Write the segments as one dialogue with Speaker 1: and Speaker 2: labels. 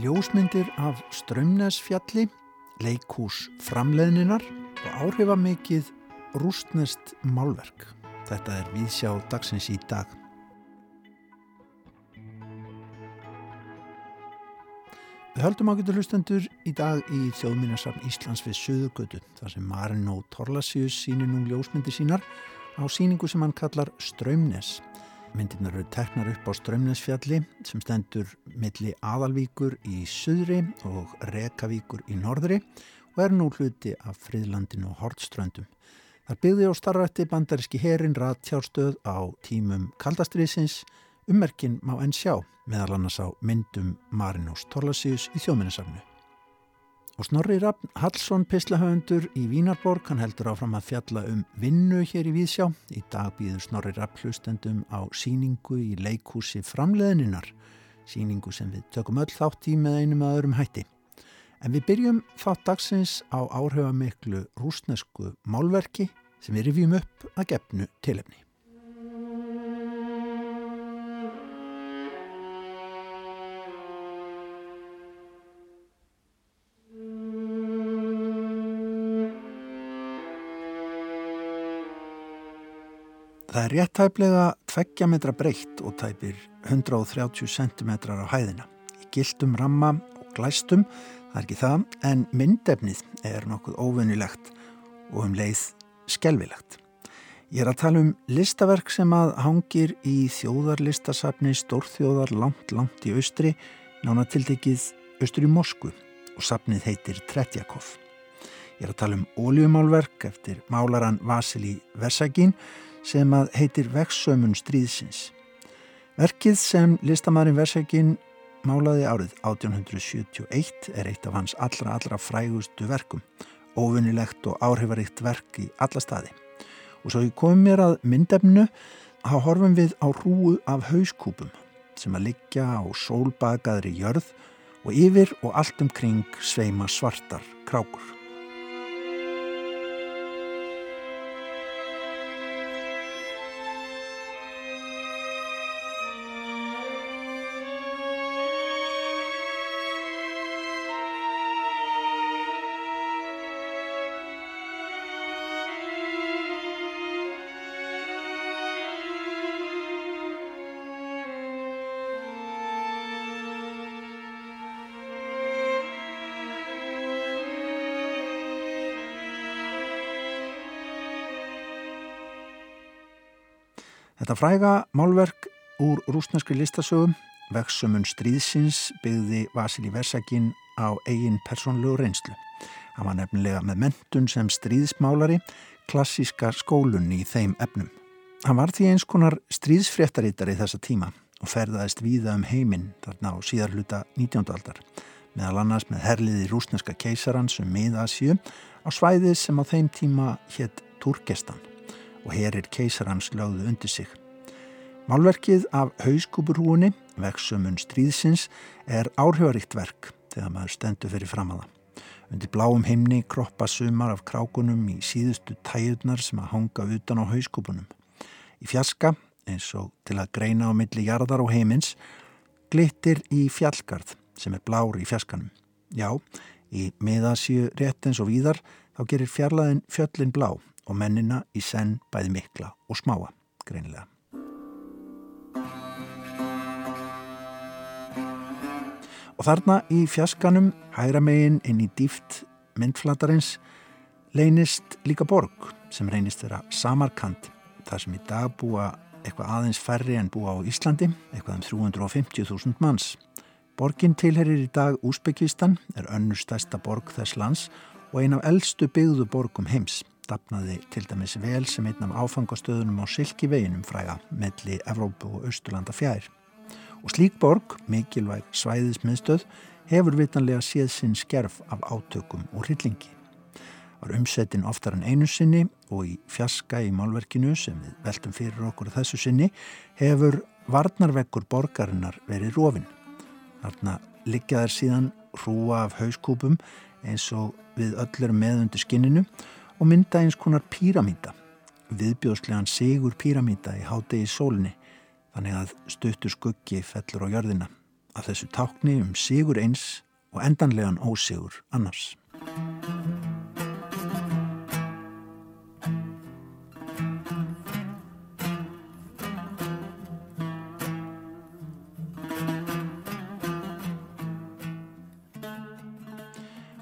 Speaker 1: Ljósmyndir af Strömnesfjalli, leikús framleðninar og áhrifamikið rústnest málverk. Þetta er viðsjá dagsins í dag. Við höldum ákveldur hlustendur í dag í þjóðminnarsafn Íslands við Suðugötu þar sem Marin og Torlasius sínir nú ljósmyndir sínar á síningu sem hann kallar Strömnes. Myndirnar eru teknar upp á Strömnesfjalli sem stendur milli Aðalvíkur í Suðri og Rekavíkur í Norðri og er nú hluti af friðlandinu og Hortströndum. Þar byggði á starrætti bandaríski herin rattjárstöð á tímum kaldastriðsins Ummerkin má enn sjá meðal annars á myndum Marinós Torlasíus í þjóminnesafnu. Og Snorri Raffn Hallsson pislahöfundur í Vínarborg, hann heldur áfram að fjalla um vinnu hér í Víðsjá. Í dag býður Snorri Raffn hlustendum á síningu í leikhúsi framleðninar, síningu sem við tökum öll þátt í með einum að öðrum hætti. En við byrjum þátt dagsins á áhrifamiklu rúsnesku málverki sem við rifjum upp að gefnu tilefni. Það er rétt tæplega 2 metra breytt og tæpir 130 cm á hæðina. Í gildum ramma og glæstum, það er ekki það, en myndefnið er nokkuð óvinnilegt og um leið skelvilegt. Ég er að tala um listaverk sem að hangir í þjóðarlistasafni Stórþjóðar langt, langt í austri, nána tildekið austur í Mosku og safnið heitir Tretjakov. Ég er að tala um óljumálverk eftir málaran Vasili Versagin sem að heitir Vexsömun stríðsins. Verkið sem listamærin Versegin málaði árið 1871 er eitt af hans allra allra frægustu verkum, ofunilegt og áhrifaríkt verk í alla staði. Og svo ég kom mér að myndefnu að horfum við á rúu af hauskúpum sem að liggja á sólbagaðri jörð og yfir og allt umkring sveima svartar krákur. Þetta fræga málverk úr rúsneskri listasögum, vexsumun stríðsins, byggði Vasili Versagin á eigin persónlegu reynslu. Hann var nefnilega með mentun sem stríðsmálari, klassíska skólun í þeim efnum. Hann var því eins konar stríðsfréttarittar í þessa tíma og ferðaðist víða um heiminn þarna á síðarluta 19. aldar, meðal annars með herliði rúsneska keisarans um miðasju á svæði sem á þeim tíma hétt Turkestan og herir keisarans lögðu undir sig. Málverkið af hauskúpurhúunni, vexumun stríðsins, er áhrifaríkt verk þegar maður stendur fyrir framaða. Undir bláum himni kroppa sumar af krákunum í síðustu tæjurnar sem að hanga utan á hauskúpunum. Í fjaska, eins og til að greina á milli jarðar og heimins, glittir í fjallgarð sem er blár í fjaskanum. Já, í miðasíu rétt eins og víðar þá gerir fjarlæðin fjöllin blá og mennina í senn bæði mikla og smáa, greinilega. Og þarna í fjaskanum, hægra megin inn í dýft myndflatarins, leynist líka borg sem reynist þeirra Samarkand, þar sem í dag búa eitthvað aðeins færri en búa á Íslandi, eitthvað um 350.000 manns. Borgin tilherir í dag Úsbyggistan, er önnur stærsta borg þess lands og ein af eldstu byggðu borgum heims stapnaði til dæmis vel sem einn af áfangastöðunum á Silkiveginum fræga melli Evrópu og Östurlanda fjær. Og slík borg, mikilvæg svæðismiðstöð, hefur vitanlega séð sinn skerf af átökum og hryllingi. Var umsettin oftar en einu sinni og í fjaska í málverkinu sem við veltum fyrir okkur þessu sinni hefur varnarveggur borgarinnar verið rofin. Þarna liggjaðar síðan hrúa af hauskúpum eins og við öllur meðundu skinninu og mynda eins konar píramíta, viðbjóðslegan sigur píramíta í hádegi sólni, þannig að stuttur skuggi fellur á jörðina. af þessu tákni um sigur eins og endanlegan ósigur annars.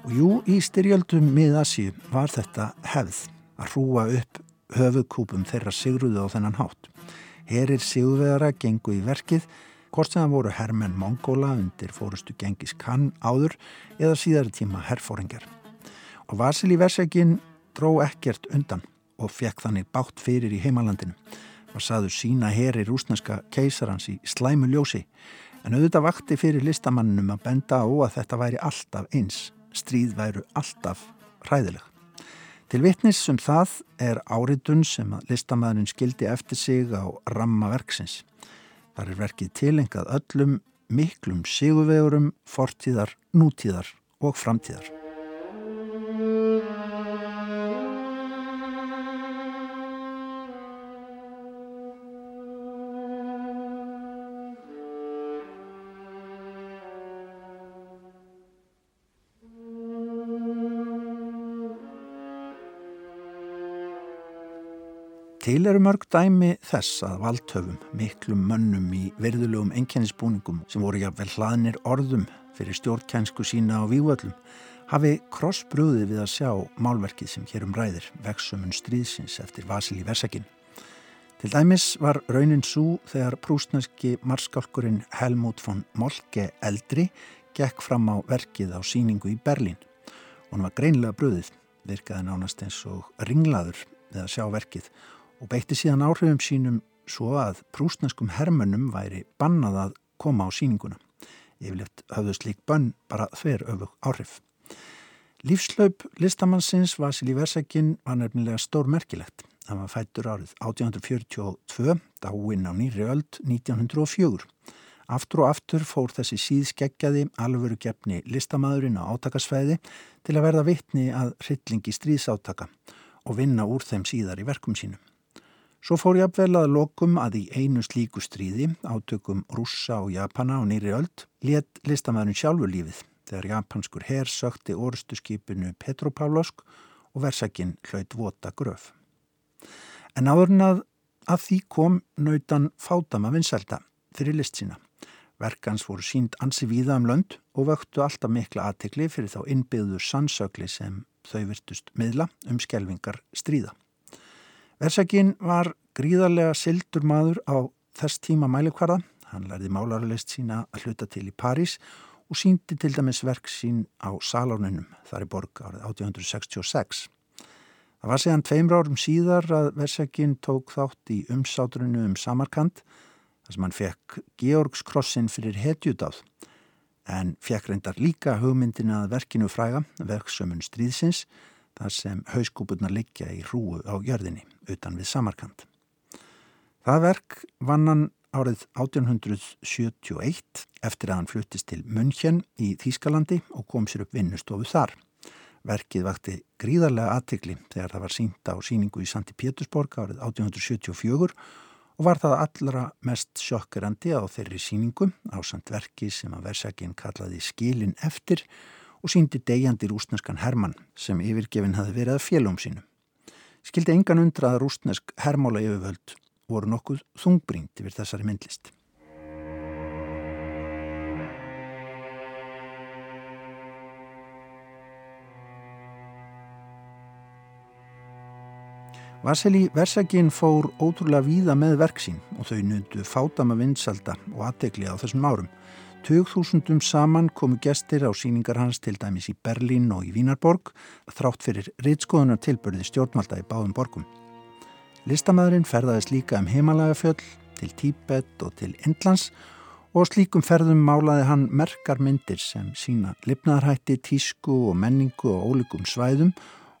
Speaker 1: Og jú, í styrjöldum miðasíu var þetta hefð að hrúa upp höfukúpum þeirra sigruðu á þennan hátt. Herir sigurveðara gengu í verkið hvort sem það voru herrmenn Mongóla undir fórustu gengis kann áður eða síðari tíma herrfóringar. Og Vasili Versegin dró ekkert undan og fekk þannig bátt fyrir í heimalandinu. Var saður sína heri rúsneska keisarans í slæmu ljósi en auðvitað vakti fyrir listamannum að benda á að þetta væri alltaf eins. Stríð væru alltaf hræðileg. Til vittnis um það er áritun sem að listamæðurinn skildi eftir sig á ramma verksins. Þar er verkið tilengað öllum miklum sigurvegurum, fortíðar, nútíðar og framtíðar. Til eru mörg dæmi þess að valdhöfum, miklum mönnum í verðulegum enkennisbúningum sem voru jáfnvel hlaðnir orðum fyrir stjórnkænsku sína á vývöldum hafi krossbrúði við að sjá málverkið sem hérum ræðir, vexumun stríðsins eftir Vasili Versakin. Til dæmis var raunin svo þegar prúsneski marskálkurinn Helmut von Molke eldri gekk fram á verkið á síningu í Berlín. Hún var greinlega brúðið, virkaði nánast eins og ringlaður við að sjá verkið og beitti síðan áhrifum sínum svo að prúsneskum hermönnum væri bannað að koma á síninguna. Yfirleitt hafðu slík bönn bara þver öfug áhrif. Lífslaup listamannsins Vasili Versakin var nefnilega stór merkilegt. Það var fættur árið 1842, dáinn á nýri öld 1904. Aftur og aftur fór þessi síðskeggjaði alvöru gefni listamæðurinn á átakasfæði til að verða vittni að hryllingi stríðsátaka og vinna úr þeim síðar í verkum sínum. Svo fór ég að vel að lokum að í einu slíku stríði, átökum rússa og japana á nýri öld, let listamæðurinn sjálfur lífið þegar japanskur herr sökti orðstu skipinu Petropavlovsk og versakinn hlaut vota gröf. En áðurnað að því kom nautan fátama vinselda fyrir list sína. Verkans voru sínd ansi víða um lönd og vöktu alltaf mikla aðtekli fyrir þá innbyggðu sannsökli sem þau virtust miðla um skelvingar stríða. Versakinn var gríðarlega sildur maður á þess tíma mælikvarða. Hann lærði málarleist sína að hluta til í París og síndi til dæmis verk sín á Salónunum þar í borg árið 1866. Það var séðan tveimra árum síðar að Versakinn tók þátt í umsátrunu um Samarkand þar sem hann fekk Georgskrossin fyrir hetjudáð en fekk reyndar líka hugmyndin að verkinu fræga, verksömmun stríðsins þar sem hauskúpurnar liggja í hrúu á jörðinni utan við Samarkand. Það verk vann hann árið 1871 eftir að hann fluttist til München í Þýskalandi og kom sér upp vinnustofu þar. Verkið vakti gríðarlega aðtikli þegar það var sínt á síningu í Santi Pétursborg árið 1874 og var það allra mest sjokkerandi á þeirri síningu á samt verki sem að versakinn kallaði skilin eftir og síndi degjandi rúsneskan Hermann sem yfirgefin hafi verið að félum sínum. Skildi engan undra að rúsnesk hermála yfirvöld voru nokkuð þungbrínt yfir þessari myndlist. Vasili Versagin fór ótrúlega víða með verksín og þau nöndu fátama vinsalda og aðtegli á þessum árum. Tugþúsundum saman komu gestir á síningar hans til dæmis í Berlín og í Vínarborg þrátt fyrir reytskoðunar tilbörði stjórnvalda í báðum borgum. Listamæðurinn ferðaðist líka um heimalagafjöll til Tíbet og til Indlands og slíkum ferðum málaði hann merkar myndir sem sína lifnaðarhætti, tísku og menningu og ólíkum svæðum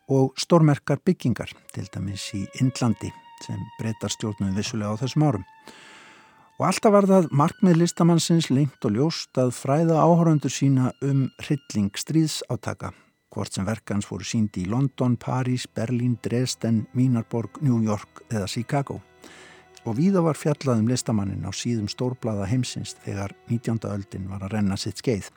Speaker 1: og stórmerkar byggingar til dæmis í Indlandi sem breytar stjórnum vissulega á þessum árum. Og alltaf var það markmið listamannsins lengt og ljóst að fræða áhöröndur sína um hrylling stríðsátaka, hvort sem verkans voru síndi í London, París, Berlín, Dresden, Mínarborg, New York eða Chicago. og víða var fjallaðum listamannin á síðum stórblaða heimsins þegar 19. öldin var að renna sitt skeið.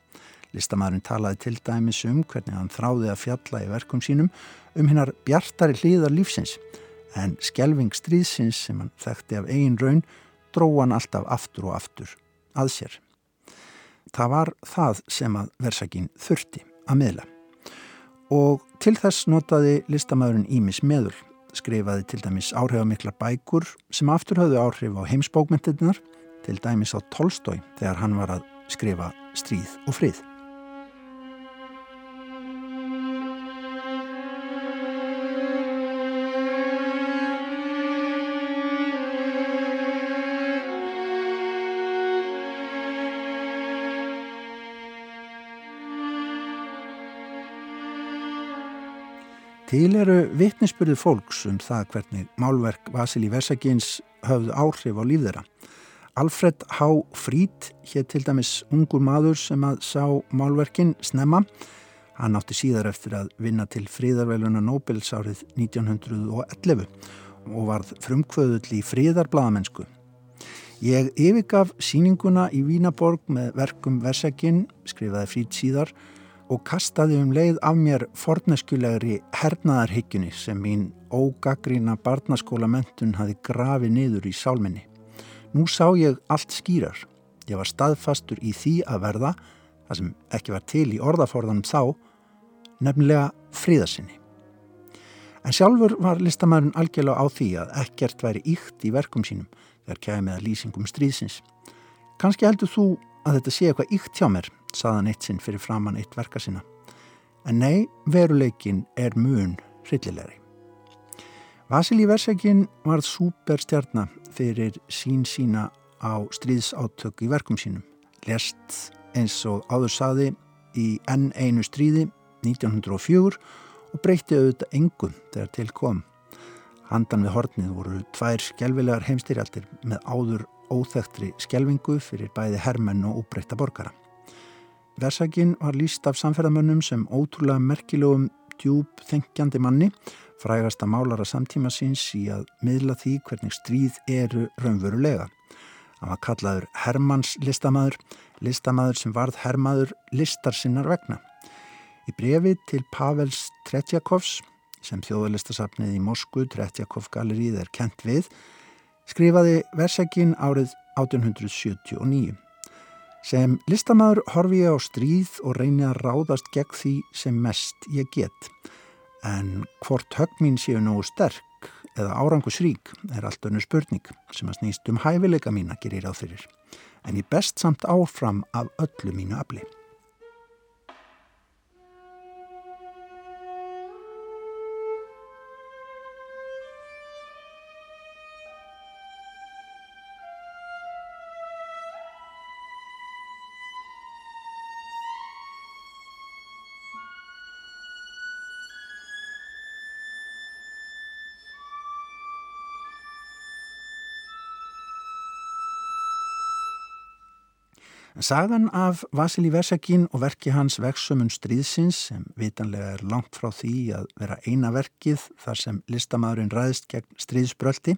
Speaker 1: Listamæðurinn talaði til dæmis um hvernig hann þráði að fjalla í verkum sínum um hinnar bjartari hlýðar lífsins en skjelving stríðsins sem hann þekkti af eigin raun dró hann alltaf aftur og aftur að sér. Það var það sem að versakinn þurfti að miðla og til þess notaði listamæðurinn Ímis meður skrifaði til dæmis áhrifamiklar bækur sem aftur höfðu áhrif á heimsbókmyndirnar til dæmis á Tolstói þegar hann var að skrifa stríð og frið. Til eru vittnisspurðu fólks um það hvernig málverk Vasili Versagins höfðu áhrif á líf þeirra. Alfred H. Fried hér til dæmis ungur maður sem að sá málverkin snemma. Hann átti síðar eftir að vinna til fríðarveluna Nobels árið 1911 og varð frumkvöðull í fríðarbladamennsku. Ég yfirgaf síninguna í Vínaborg með verkum Versagin, skrifaði Fried síðar, og kastaði um leið af mér forneskulegri hernaðarhyggjunni sem mín ógagrína barnaskóla mentun hafi grafið niður í sálminni. Nú sá ég allt skýrar. Ég var staðfastur í því að verða, það sem ekki var til í orðaforðanum þá, nefnilega fríðasinni. En sjálfur var listamæðurinn algjörlega á því að ekkert væri íkt í verkum sínum þegar kæði að lýsingum stríðsins. Kanski heldur þú að þetta sé eitthvað íkt hjá mér saðan eitt sinn fyrir framann eitt verka sinna. En nei, veruleikin er mun hryllilegri. Vasili Versekin varð súperstjarnar fyrir sín sína á stríðsáttöku í verkum sínum. Lest eins og áður saði í enn einu stríði 1904 og breytti auðvitað engum þegar til kom. Handan við hornið voru tvær skjelvilegar heimstyrjaldir með áður óþektri skjelvingu fyrir bæði hermenn og úbreyta borgara. Versakinn var líst af samferðamönnum sem ótrúlega merkilegum djúb þengjandi manni, frægasta málara samtíma síns í að miðla því hvernig stríð eru raunverulega. Hann var kallaður Hermanns listamæður, listamæður sem varð Hermaður listar sinnar vegna. Í brefi til Pavels Tretjakovs, sem þjóðalistasafnið í Moskvu Tretjakov galerið er kent við, skrifaði Versakinn árið 1879. Sem listamæður horfi ég á stríð og reyni að ráðast gegn því sem mest ég get. En hvort högg mín séu nógu sterk eða árangusrík er allt önnu spurning sem að snýst um hæfileika mín að gerir á þeirrir. En ég best samt áfram af öllu mínu afli. Sagan af Vasili Versakín og verki hans Veksumum stríðsins sem vitanlega er langt frá því að vera eina verkið þar sem listamæðurinn ræðist gegn stríðsbröldi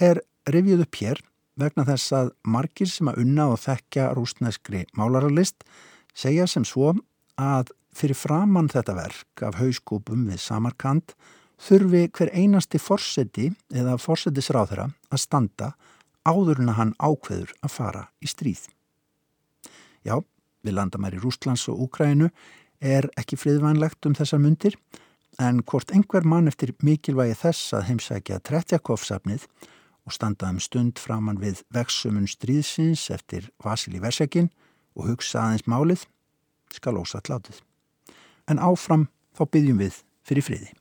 Speaker 1: er revjuð upp hér vegna þess að margir sem að unna og þekka rúsneskri málararlist segja sem svo að fyrir framann þetta verk af hauskúpum við Samarkand þurfi hver einasti fórseti eða fórsetisráðara að standa áður en að hann ákveður að fara í stríð. Já, við landamæri Rústlands og Úkrænu er ekki friðvænlegt um þessar myndir en hvort einhver mann eftir mikilvægi þess að heimsækja Tretjakovsafnið og standa um stund framann við vexsumun stríðsins eftir Vasili Versekin og hugsa aðeins málið skal ósatt látið. En áfram þá byggjum við fyrir friði.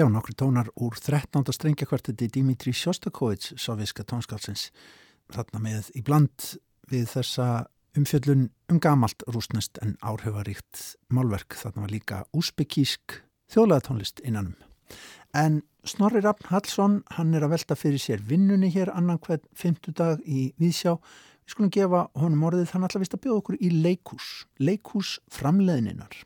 Speaker 1: Já, nokkru tónar úr 13. strengjakvarteti Dimitri Sjostakovits, soviska tónskálsins. Þarna með í bland við þessa umfjöllun um gamalt rúsnest en áhrifaríkt málverk. Þarna var líka úsbekísk þjólaðatónlist innanum. En Snorri Raffn Hallsson, hann er að velta fyrir sér vinnunni hér annan hvern fymtudag í Vísjá. Við skulum gefa honum orðið þannig að vist að bjóða okkur í leikús. Leikús framleiðninar.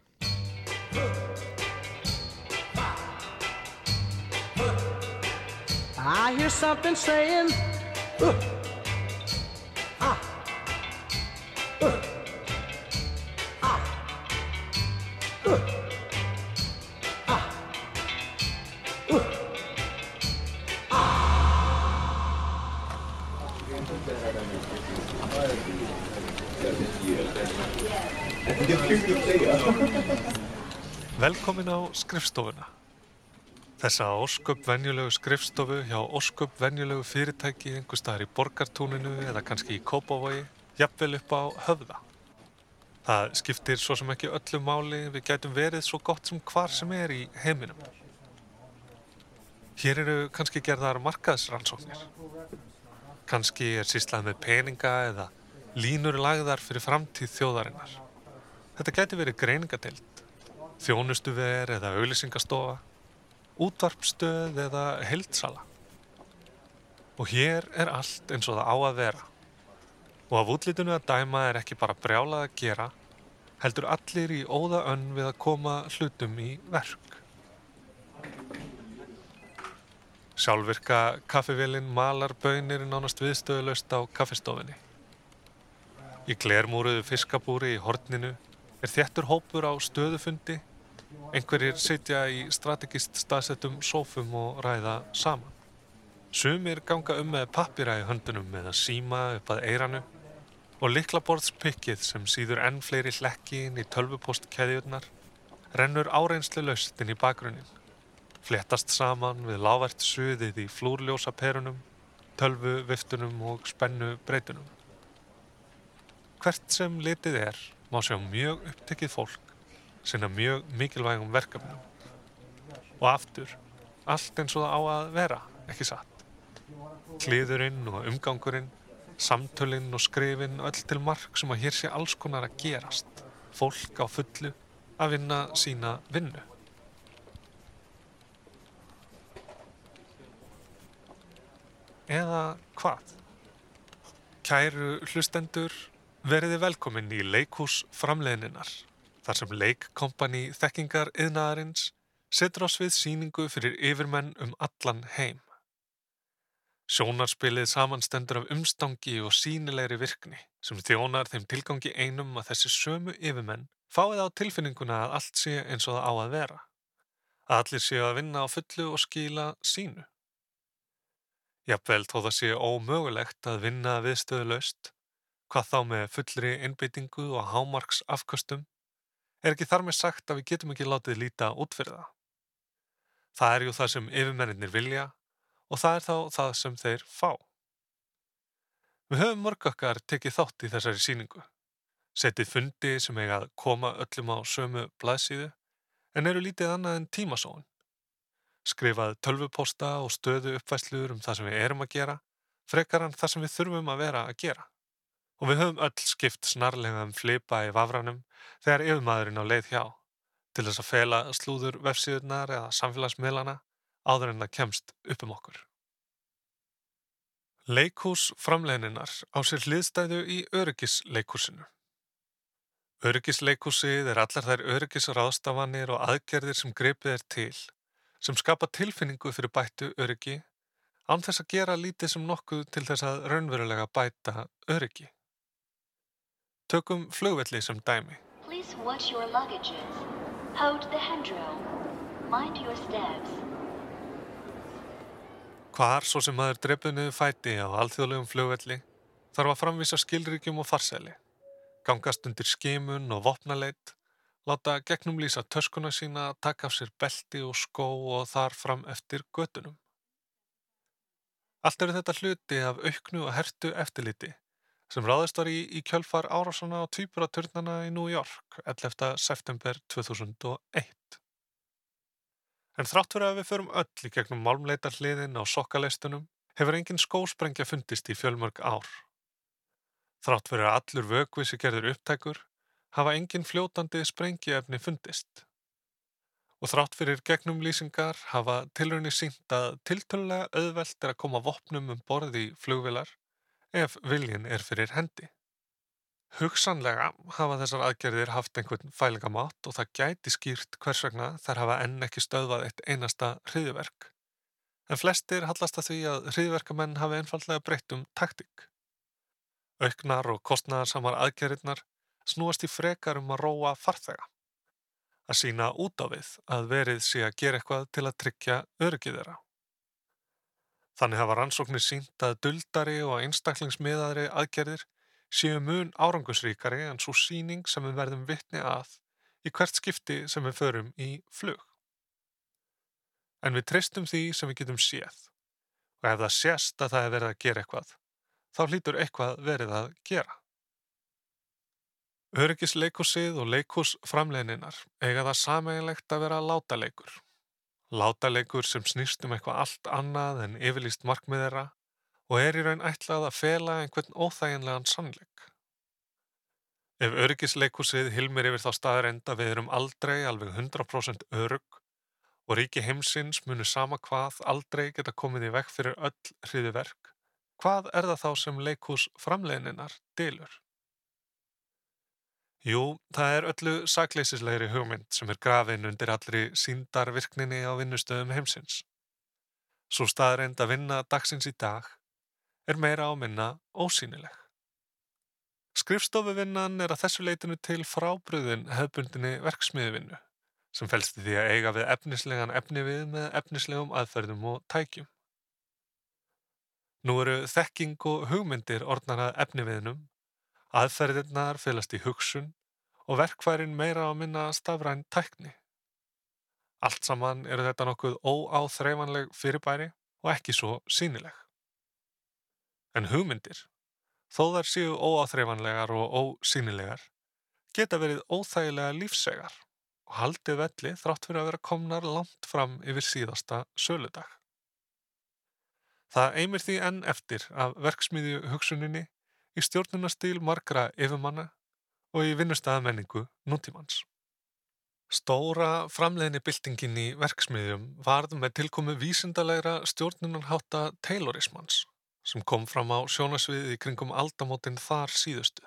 Speaker 1: I hear something saying uh, ah, uh, ah, uh.
Speaker 2: Velkomin á skrifstofuna. Þessa ósköp venjulegu skrifstofu hjá ósköp venjulegu fyrirtæki einhver staðar í borgartúninu eða kannski í Kópavogi, jafnvel upp á höfða. Það skiptir svo sem ekki öllu máli, við gætum verið svo gott sem hvar sem er í heiminum. Hér eru kannski gerðar markaðsrannsóknir. Kannski er síslað með peninga eða línur lagðar fyrir framtíð þjóðarinnar. Þetta geti verið greiningadeild, þjónustuver eða auðlisingastofa, útvarpstöð eða heldsala. Og hér er allt eins og það á að vera. Og af útlítinu að dæma er ekki bara brjálað að gera, heldur allir í óða önn við að koma hlutum í verk. Sjálfvirka kaffevélinn malar bönir nánast viðstöðulegst á kaffestofinni. Í glermúruðu fiskabúri í horninu er þjættur hópur á stöðufundi, einhverjir sitja í strategist staðsettum sófum og ræða saman. Sumir ganga um með pappira í höndunum með að síma upp að eiranu og liklaborðspikkið sem síður enn fleiri hlekkin í tölvupostkeðjurnar rennur áreinslu löst inn í bakgrunnin, flettast saman við lávært suðið í flúrljósa perunum, tölvu viftunum og spennu breytunum. Hvert sem litið er má sjá mjög upptekið fólk sinna mjög mikilvægum verkefnum. Og aftur, allt eins og það á að vera, ekki satt. Kliðurinn og umgangurinn, samtölinn og skrifinn, öll til mark sem að hér sé alls konar að gerast. Fólk á fullu að vinna sína vinnu. Eða hvað? Kæru hlustendur, Veriði velkomin í leikús framleiðninar, þar sem leikkompani þekkingar yðnaðarins setur ás við síningu fyrir yfirmenn um allan heim. Sjónarspilið samanstendur af umstangi og sínilegri virkni sem þjónar þeim tilgangi einum að þessi sömu yfirmenn fáið á tilfinninguna að allt sé eins og það á að vera. Að allir séu að vinna á fullu og skila sínu. Jafnvel þó það sé ómögulegt að vinna viðstöðulegst hvað þá með fullri innbyttingu og hámarks afkastum, er ekki þar með sagt að við getum ekki látið líta út fyrir það. Það er jú það sem yfirmenninir vilja og það er þá það sem þeir fá. Við höfum mörg okkar tekið þátt í þessari síningu, setið fundi sem eiga að koma öllum á sömu blaðsíðu en eru lítið annað en tímasóun. Skrifað tölvuposta og stöðu uppvæsluður um það sem við erum að gera, frekar en það sem við þurfum að vera að gera og við höfum öll skipt snarlega um flipa í vafranum þegar yfirmadurinn á leið hjá til þess að fela slúður vefsíðunar eða samfélagsmiðlana áður en það kemst upp um okkur. Leikús framlegininnar á sér hliðstæðu í öryggisleikúsinu. Öryggisleikúsið er allar þær öryggisráðstafanir og aðgerðir sem greipið er til, sem skapa tilfinningu fyrir bættu öryggi, án þess að gera lítið sem nokkuð til þess að raunverulega bæta öryggi. Tökum flugvelli sem dæmi. Please watch your luggages. Hold the handrail. Mind your steps. Hvar svo sem maður dreipið niður fæti á alþjóðlegum flugvelli þarf að framvisa skilríkjum og farsæli, gangast undir skimun og vopnaleit, láta gegnum lýsa töskuna sína, taka af sér belti og skó og þar fram eftir götunum. Allt eru þetta hluti af auknu og hertu eftirliti sem ráðist var í, í kjölfar árásana á tvíburaturnana í New York 11. september 2001. En þrátt fyrir að við förum öll í gegnum málmleitar hliðin á sokkaleistunum hefur engin skósprengja fundist í fjölmörg ár. Þrátt fyrir að allur vökvissi gerður upptækur hafa engin fljótandi sprengiefni fundist. Og þrátt fyrir gegnum lýsingar hafa tilraunir sínt að tiltölulega auðvelt er að koma vopnum um borði í flugvilar ef viljin er fyrir hendi. Hugsanlega hafa þessar aðgerðir haft einhvern fælingamátt og það gæti skýrt hvers vegna þær hafa enn ekki stöðvað eitt einasta hriðverk. En flestir hallast að því að hriðverkamenn hafi einfallega breytt um taktík. Auknar og kostnæðarsamar aðgerðirnar snúast í frekar um að róa farþega. Að sína út á við að verið sé að gera eitthvað til að tryggja öryggið þeirra. Þannig hafa rannsóknir sínt að duldari og einstaklingsmiðaðri aðgerðir séu mun árangusríkari en svo síning sem við verðum vitni að í hvert skipti sem við förum í flug. En við treystum því sem við getum séð og ef það sést að það er verið að gera eitthvað, þá hlýtur eitthvað verið að gera. Öryggisleikúsið og leikúsframlegininnar eiga það sameiginlegt að vera látaleikur. Látaleikur sem snýst um eitthvað allt annað en yfirlýst markmiðera og er í raun ætlað að fela einhvern óþæginlegan sannleik. Ef öryggisleikusið hilmir yfir þá staðar enda við erum aldrei alveg 100% örug og ríki heimsins munu sama hvað aldrei geta komið í vekk fyrir öll hriði verk, hvað er það þá sem leikus framlegininnar dilur? Jú, það er öllu sakleisislegri hugmynd sem er grafin undir allri síndarvirkninni á vinnustöðum heimsins. Svo staðar enda vinna dagsins í dag er meira á minna ósýnileg. Skrifstofuvinnan er að þessu leitinu til frábröðin hefbundinni verksmiðvinnu sem fælst í því að eiga við efnislegan efni við með efnislegum aðferðum og tækjum. Nú eru þekking og hugmyndir orðnarað efni viðnum, aðferðirnar fylast í hugsun og verkværin meira á minna stafræn tækni. Allt saman eru þetta nokkuð óáþreifanleg fyrirbæri og ekki svo sínileg. En hugmyndir, þó þær séu óáþreifanlegar og ósýnilegar, geta verið óþægilega lífsegar og haldið velli þrátt fyrir að vera komnar langt fram yfir síðasta söludag. Það eimir því enn eftir af verksmiðju hugsuninni í stjórnunastíl margra yfirmanna og í vinnustæðamenningu nútímans. Stóra framleiðni byltingin í verksmiðjum varð með tilkomu vísindalegra stjórnunarháta taylorismans sem kom fram á sjónasviðið í kringum aldamótin þar síðustu.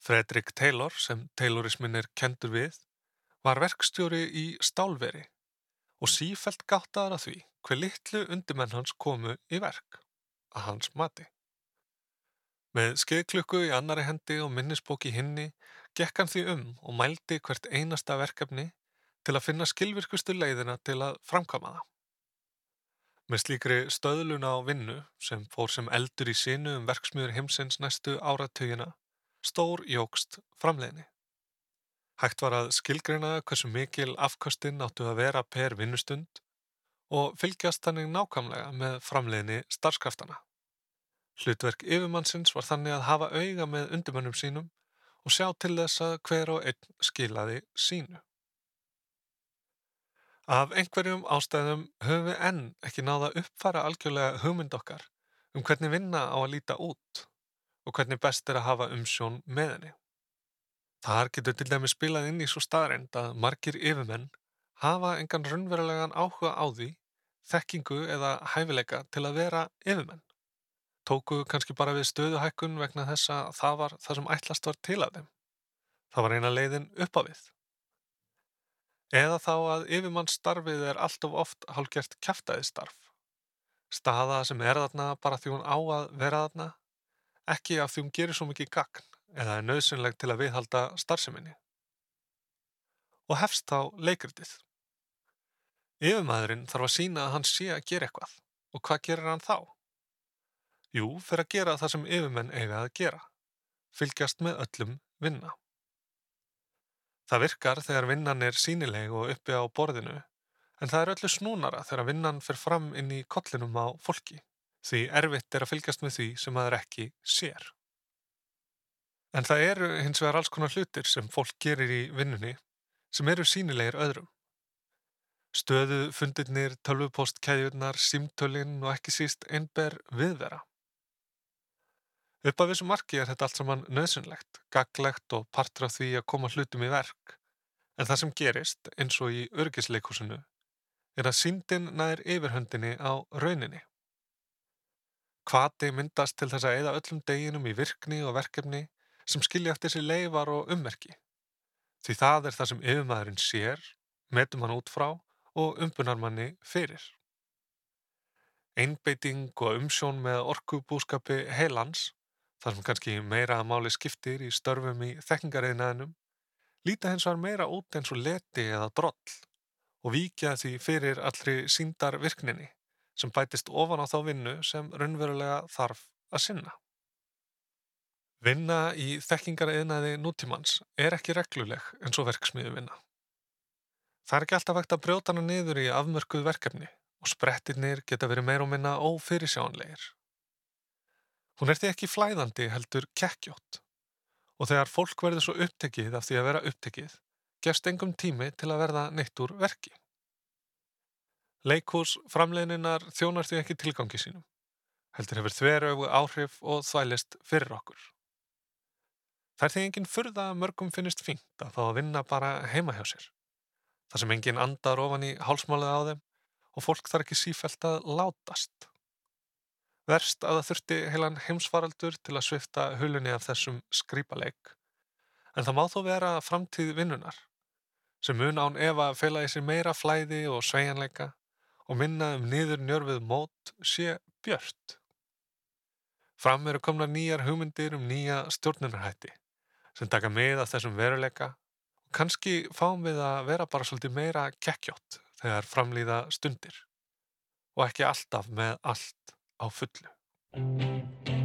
Speaker 2: Fredrik Taylor, sem Taylorismin er kendur við, var verkstjóri í stálveri og sífælt gáttaðar að því hver litlu undimenn hans komu í verk, að hans mati. Með skeiðklukku í annari hendi og minnisbóki hinni gekk hann því um og mældi hvert einasta verkefni til að finna skilvirkustu leiðina til að framkama það. Með slíkri stöðlun á vinnu sem fór sem eldur í sinu um verksmiður heimsins næstu áratugina stór jógst framleginni. Hægt var að skilgreina hversu mikil afkostinn áttu að vera per vinnustund og fylgjast þannig nákvæmlega með framleginni starfskraftana. Hlutverk yfirmannsins var þannig að hafa auga með undumönnum sínum og sjá til þess að hver og einn skilaði sínu. Af einhverjum ástæðum höfum við enn ekki náða uppfara algjörlega hugmynd okkar um hvernig vinna á að líta út og hvernig best er að hafa umsjón með henni. Þar getur til dæmi spilað inn í svo staðreind að margir yfirmenn hafa engan raunverulegan áhuga á því, þekkingu eða hæfileika til að vera yfirmenn. Tóku kannski bara við stöðuhækkun vegna þess að það var það sem ætlast var til af þeim. Það var eina leiðin upp á við. Eða þá að yfirmannsstarfið er allt of oft hálfgert kjaftaðistarf. Staða sem er þarna bara því hún á að vera þarna, ekki af því hún gerir svo mikið gagn eða er nöðsynleg til að viðhalda starfseminni. Og hefst þá leikritið. Yfirmæðurinn þarf að sína að hann sé að gera eitthvað. Og hvað gerir hann þá? Jú, fyrir að gera það sem yfirmenn eiga að gera. Fylgjast með öllum vinna. Það virkar þegar vinnan er sínileg og uppi á borðinu, en það er öllu snúnara þegar vinnan fer fram inn í kollinum á fólki, því erfitt er að fylgjast með því sem maður ekki sér. En það eru hins vegar alls konar hlutir sem fólk gerir í vinnunni sem eru sínilegir öðrum. Stöðu, fundirnir, tölvupóstkæðjurnar, símtölinn og ekki síst einber viðvera. Upp af þessu marki er þetta allt saman nöðsynlegt, gaglegt og partur af því að koma hlutum í verk. En það sem gerist, eins og í örgisleikúsinu, er að síndin nær yfirhöndinni á rauninni. Kvati myndast til þess að eða öllum deginum í virkni og verkefni sem skilja eftir sér leifar og ummerki. Því það er það sem yfirmaðurinn sér, metum hann út frá og umbunar manni fyrir. Einbeiting og umsjón með orkubúskapi heilans þar sem kannski meira að máli skiptir í störfum í þekkingareyðinaðinum, líta hins var meira út eins og leti eða droll og víkja því fyrir allri síndar virkninni sem bætist ofan á þá vinnu sem raunverulega þarf að sinna. Vinna í þekkingareyðinaði nútímans er ekki regluleg eins og verksmiðu vinna. Það er ekki alltaf vegt að brjóta hana niður í afmörkuð verkefni og sprettirnir geta verið meir og minna ófyrirsjánleir. Hún er því ekki flæðandi heldur kekkjótt og þegar fólk verður svo upptekið af því að vera upptekið gefst engum tími til að verða neitt úr verki. Leikús framleininnar þjónar því ekki tilgangi sínum, heldur hefur þveröfu áhrif og þvælist fyrir okkur. Það er því enginn furða að mörgum finnist fínt að fá að vinna bara heima hjá sér. Það sem enginn andar ofan í hálsmálið á þeim og fólk þarf ekki sífælt að látast. Verst að það þurfti heilan heimsfaraldur til að svifta hulunni af þessum skrýpaleik. En það má þó vera framtíð vinnunar, sem mun án ef að fela í sér meira flæði og sveianleika og minna um niður njörfið mót sé björt. Fram eru komna nýjar hugmyndir um nýja stjórnunarhætti sem taka með að þessum veruleika og kannski fáum við að vera bara svolítið meira kekkjótt þegar framlýða stundir og ekki alltaf með allt á fullu.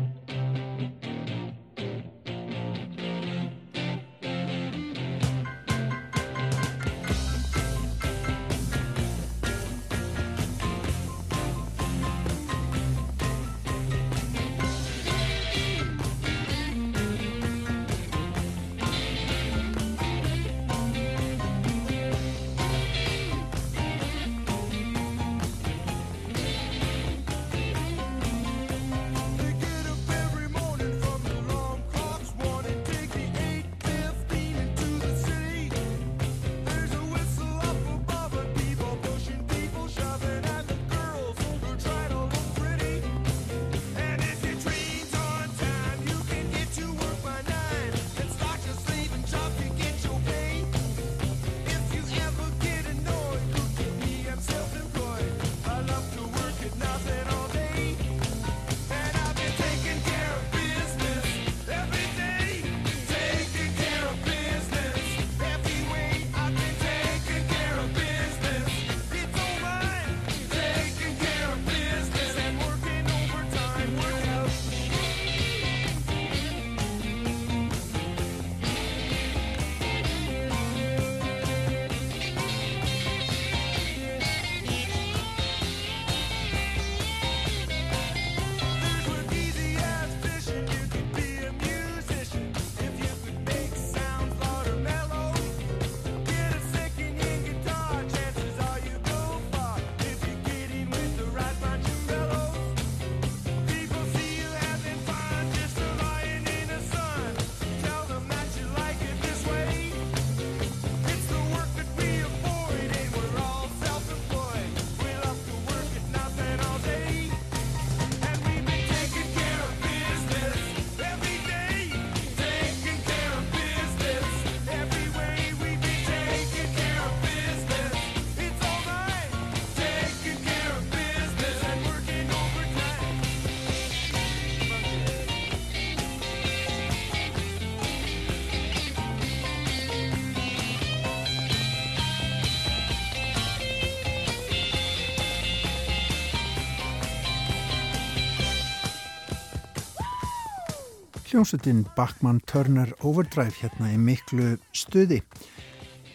Speaker 1: Hljómsveitin Bachmann Turner Overdrive hérna í miklu stuði.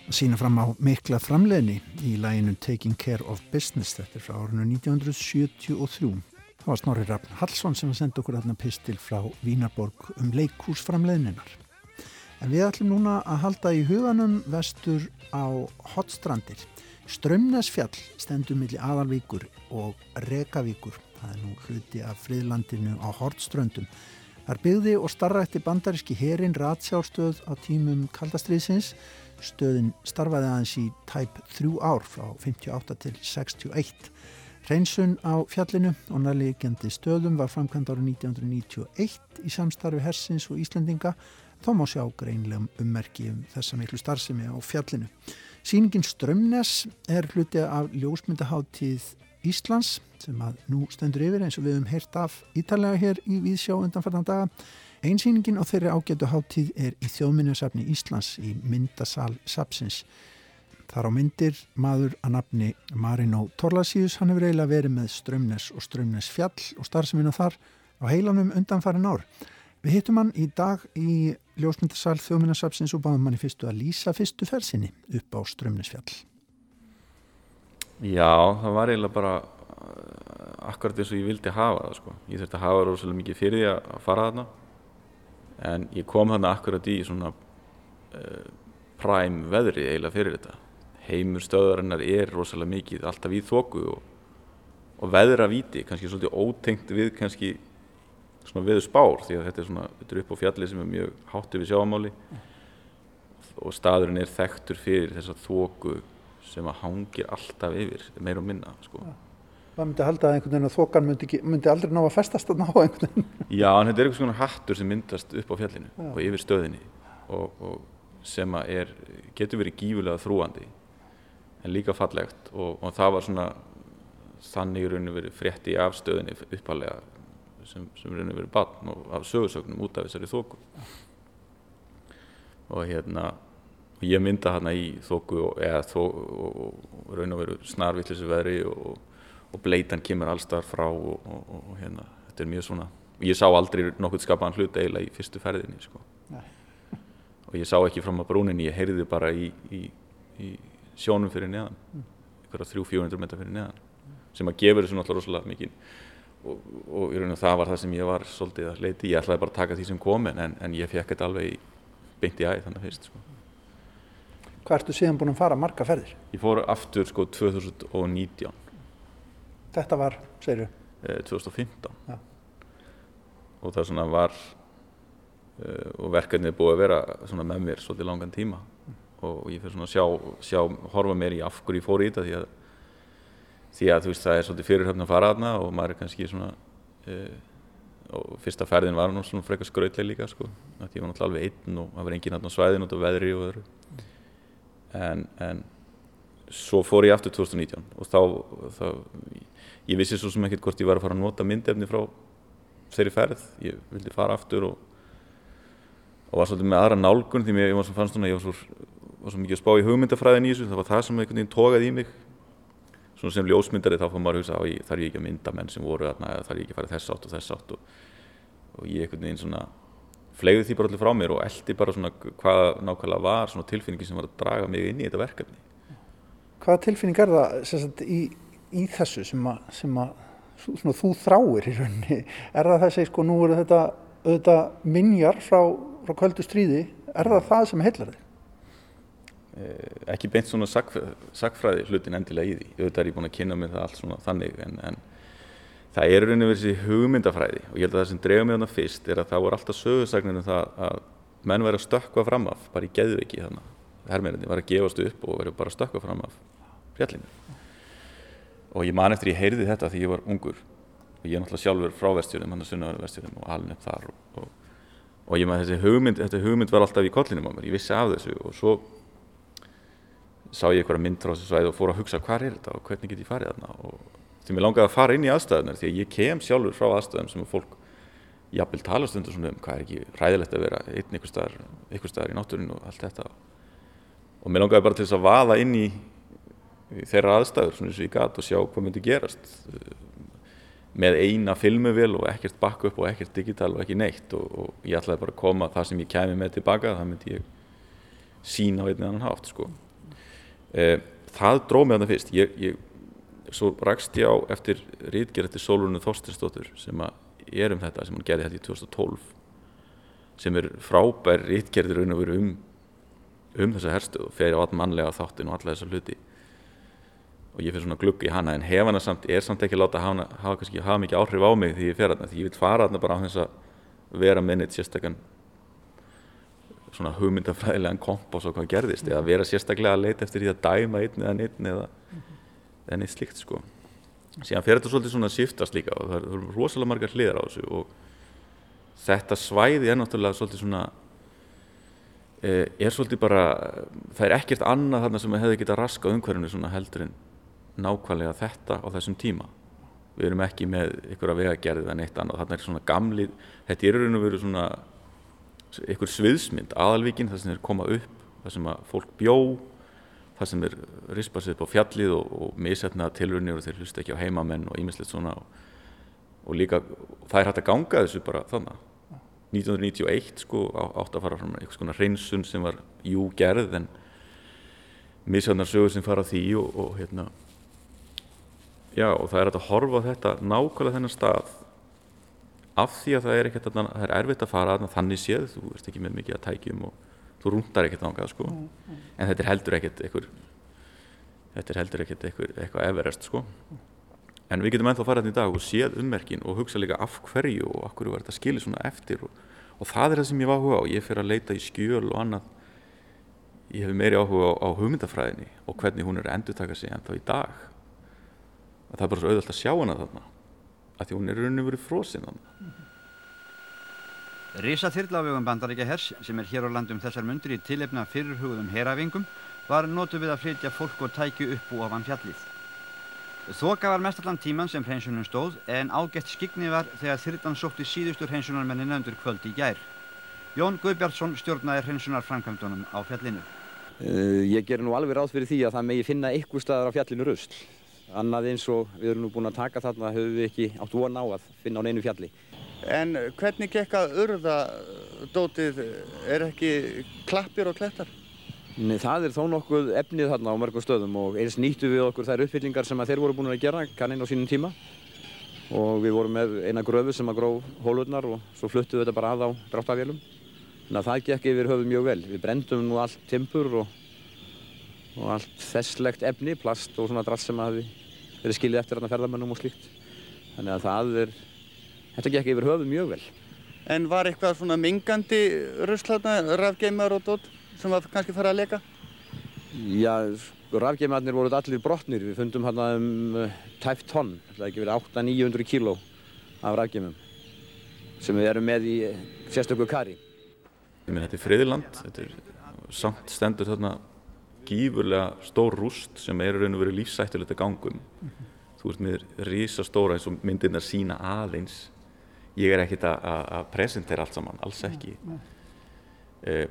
Speaker 1: Að sína fram á mikla framleginni í læginu Taking Care of Business. Þetta er frá árinu 1973 það var Snorri Raffn Hallsson sem sendi okkur aðna pistil frá Vínarborg um leikúsframlegininnar en við ætlum núna að halda í huganum vestur á hotstrandir Strömnesfjall stendur millir Aðalvíkur og Rekavíkur það er nú hluti af friðlandinu á Hortströndum Þar byggði og starrætti bandaríski herin ratsjárstöð á tímum kaldastriðsins. Stöðin starfaði aðeins í tæp þrjú ár frá 58 til 61. Hreinsun á fjallinu og nærlegjandi stöðum var framkvæmd árið 1991 í samstarfi Hersins og Íslandinga þá má sjá greinlegum ummerki um þessa miklu starfsemi á fjallinu. Sýningin Strömnes er hluti af ljósmyndaháttíð Íslands sem að nú stendur yfir eins og við hefum heyrt af ítalega hér í Víðsjá undanfarnan daga. Einsýningin á þeirri ágætu háttíð er í þjóðminnarsafni Íslands í myndasal Sapsins. Þar á myndir maður að nafni Marino Torlasíus, hann hefur eiginlega verið með Strömnes og Strömnes fjall og starfsemina þar á heilanum undanfarin ár. Við hittum hann í dag í ljósmyndarsal þjóðminnarsapsins og báðum hann í fyrstu að lýsa fyrstu fersinni upp á Strömnesfjall.
Speaker 3: Já, það var eiginlega bara uh, akkurat eins og ég vildi hafa það sko. Ég þurfti að hafa rosalega mikið fyrir því að fara þarna. En ég kom þarna akkurat í svona uh, præm veðri eiginlega fyrir þetta. Heimur stöðarinnar er rosalega mikið alltaf í þóku og, og veðra viti, kannski svolítið ótengt við kannski svona veðu spár því að þetta er svona, þetta er upp á fjalli sem er mjög hátti við sjáamáli og staðurinn er þekktur fyrir þessa þóku sem að hangir alltaf yfir, meir og minna sko.
Speaker 1: Það myndi halda að einhvern veginn að þokan myndi, ekki, myndi aldrei ná að festast að ná einhvern veginn.
Speaker 3: Já, en þetta er eitthvað svona hattur sem myndast upp á fjallinu Já. og yfir stöðinni og, og sem að er, getur verið gífulega þrúandi en líka fallegt og, og það var svona þannig í rauninu verið frétti af stöðinni uppalega sem, sem rauninu verið batn og af sögursögnum út af þessari þóku og hérna og ég mynda hérna í þóku og, eða þó, og raun og veru snarvillisir veðri og, og bleitan kemur allstar frá og hérna, þetta er mjög svona og ég sá aldrei nokkur skapaðan hlut eiginlega í fyrstu ferðinni sko. og ég sá ekki fram á brúninni, ég heyrði bara í, í, í sjónum fyrir neðan á 300-400 metra fyrir neðan sem að gefur þessu náttúrulega rosalega mikið og, og raun og það var það sem ég var svolítið að leiti, ég ætlaði bara að taka því sem kom en, en ég fekk þetta alveg beint í æð þannig fyrst sko.
Speaker 1: Hvað ertu síðan búin að fara marga ferðir?
Speaker 3: Ég fór aftur sko 2019
Speaker 1: Þetta var, segir þú?
Speaker 3: Eh, 2015 ja. og það svona var uh, og verkefnið búið að vera svona með mér svolítið langan tíma mm og ég fyrir svona að sjá, sjá horfa mér í af hverju ég fór í þetta því að, því að þú veist það er svolítið fyrirhöfn að fara aðna og maður er kannski svona uh, og fyrsta ferðin var nú svona frekar skrautlega líka sko því ég var náttúrulega alveg einn og það var engin aðna svæðin út af veðri og öðru en, en svo fór ég aftur 2019 og þá, þá ég vissi svo sem ekkert hvort ég var að fara að nota myndefni frá þeirri ferð. Ég vildi fara aftur og og var svolítið með aðra nálgun því mér, ég var svo fannst svona, ég var svo var svo mikið að spá í hugmyndafræðin í þessu. Það var það sem einhvern veginn tókaði í mig. Svona sem ljósmyndari þá fór maður að hugsa ég þarf ég ekki að mynda menn sem voru þarna eða þarf ég ekki að fara þess átt og þess átt? Og, og ég einhvern veginn svona flegði því bara allir frá mér og eldi bara svona hvað nákvæmlega var svona tilfinningi sem var að draga mig inn í þetta verkefni.
Speaker 1: Hvaða tilfinning er það sagt, í, í þessu sem að, sem að svona, þú þráir í rauninni? Er það þessi sko nú eru þetta, þetta minjar frá, frá kvöldu stríði er það það sem heillar þig?
Speaker 3: Eh, ekki beint svona sagfræði hlutin endilega í því. Auðvitað er ég búin að kynna mig það allt svona þannig en, en það er rauninni verið þessi hugmyndafræði og ég held að það sem drefa mig þannig fyrst er að það voru alltaf sögursagninu það að menn verið að stökka fram af bara í geðviki þannig herrmennandi var að gefast upp og verið bara að stökka fram af fjallinu. Og ég man eftir ég heyrði þetta því ég var ungur. Og ég er náttúrulega sjálfur frá vestjörnum hann er sunnaður vestjörnum og alveg þar og, og, og ég maður þessi hugmynd, hugmynd var alltaf í kollinum á mér, ég vissi af þessu og svo sá ég einhverja mynd frá þessu svæði og fór að hugsa hvað er þetta og hvernig get ég farið þarna? Og því mér langaði að fara inn í aðstæðunar því að ég kem sjálfur frá aðstæðum sem að fólk jafnvel tala stundur svona um hvað er ekki ræðilegt að vera einn einhver staðar, einhver staðar í náttúrinu og allt þetta. Og mér langaði bara til þess að vaða inn í, þeirra aðstæður svona eins og ég gæti og sjá hvað myndi gerast með eina filmuvel og ekkert backup og ekkert digital og ekki neitt. Og, og ég ætlaði bara að koma það sem ég kemi með tilbaka það myndi ég sína á einn eða annan hátt sko. E, það dróð að það fyrst. Ég, ég, svo rakst ég á eftir rítgerð eftir Sólurinu Þorstinsdóttur sem er um þetta sem hann gerði hætti í 2012 sem er frábær rítgerðir raun og veru um um þessa herstuð og fer á all mannlega þáttin og alla þessa hluti. Og ég fyrir svona glugg í hana en hef hana samt, er samt ekki láta hafa, hafa, kannski, hafa mikið áhrif á mig því ég fer aðna því ég vil fara aðna bara á þess að vera með neitt sérstakann svona hugmyndafræðilegan kompás og hvað gerðist eða vera sérstaklega að leita eftir því að dæma einn eða neitt eða, eða neitt slikt sko. Síðan fer þetta svolítið svona að shiftast líka og það eru rosalega margar hliðar á þessu og þetta svæði er náttúrulega svolítið svona e, er svolítið bara það er ekkert annað þarna sem hefði getað raska umhverfinu svona heldur en nákvæmlega þetta á þessum tíma. Við erum ekki með ykkur að vegagerði eða neitt annað, þarna er svona gamli þetta er raun og veru svona ykkur sviðsmynd, aðalvíkin það sem er komað upp, það sem að fólk bjó það sem er rispað sér upp á fjallið og, og misefnað tilvunir og þeir hlusta ekki á heimamenn og ímislegt svona og, og líka það er hægt að ganga þessu bara þannig 1991 sko átt að fara fram eitthvað svona hreinsun sem var jú gerð en misefnar sögur sem fara því og, og hérna já og það er hægt að horfa þetta nákvæmlega þennan stað af því að það er ekkert að það er erfitt að fara þannig séð, þú ert ekki með mikið að tækjum og þú rúndar ekkert ángað sko. Mm, mm. en þetta er heldur ekkert eitthvað þetta er heldur ekkert eitthvað, everest sko. En við getum ennþá að fara þetta í dag og séð ummerkin og hugsa líka af hverju og af hverju var þetta skilir svona eftir og, og það er það sem ég var áhuga á. Ég fyrir að leita í skjöl og annað. Ég hef meiri áhuga á, á hugmyndafræðinni og hvernig hún er að endur taka sig ennþá í dag. Og það er bara svo auðvöld að sjá hana þarna að því hún er raun og verið frosinn
Speaker 4: Rísa þyrlafögum bandaríkja hers sem er hér á landum þessar mundur í tilefna fyrirhugðum heravingum var notu við að flytja fólk og tækju upp og ofan fjallið. Þoka var mestallan tíman sem hreinsunum stóð en ágætt skigni var þegar þyrlan sótti síðustur hreinsunarmennina undir kvöld í gær. Jón Guðbjartsson stjórnaði hreinsunar framkvæmdunum á fjallinu.
Speaker 5: Uh, ég ger nú alveg ráð fyrir því að það megi finna ykkur staðar á fjallinu rusl annað eins og við erum nú búin að taka þarna höfum við ekki átt von á að finna á neinu fjalli.
Speaker 6: En hvernig gekk að urða dótið, er ekki klappir og klettar?
Speaker 5: Nei, það er þó nokkuð efnið þarna á mörgum stöðum og eins nýttu við okkur þær uppfyllingar sem þeir voru búin að gera, kanninn á sínum tíma og við vorum með eina gröfu sem að gró hólurnar og svo fluttuðu við þetta bara að á dráttafélum. Þannig að það gekk yfir höfum mjög vel. Við brendum nú allt timpur og, og allt þesslegt efni, plast og svona dratt sem að við verið skiljið eftir hérna ferðamennum og slíkt. Þannig að það er, þetta gekk yfir höfuð mjög vel.
Speaker 6: En var eitthvað svona mingandi russlaðna, rafgeimar og dótt sem var kannski farið að leka?
Speaker 5: Já, rafgeimarnir voruð allir brotnir. Við fundum hérna um uh, tæft tonn, það hefði ekki verið 800-900 kíló af rafgeimum sem við erum með í sérstöku kari.
Speaker 3: Þetta er friðiland, þetta er samt stendur þarna gífurlega stór rúst sem er raun og verið lífsættulegt að gangum mm -hmm. þú ert með risastóra eins og myndirna sína aðeins ég er ekkert að presentera allt saman, alls ekki mm -hmm. eh,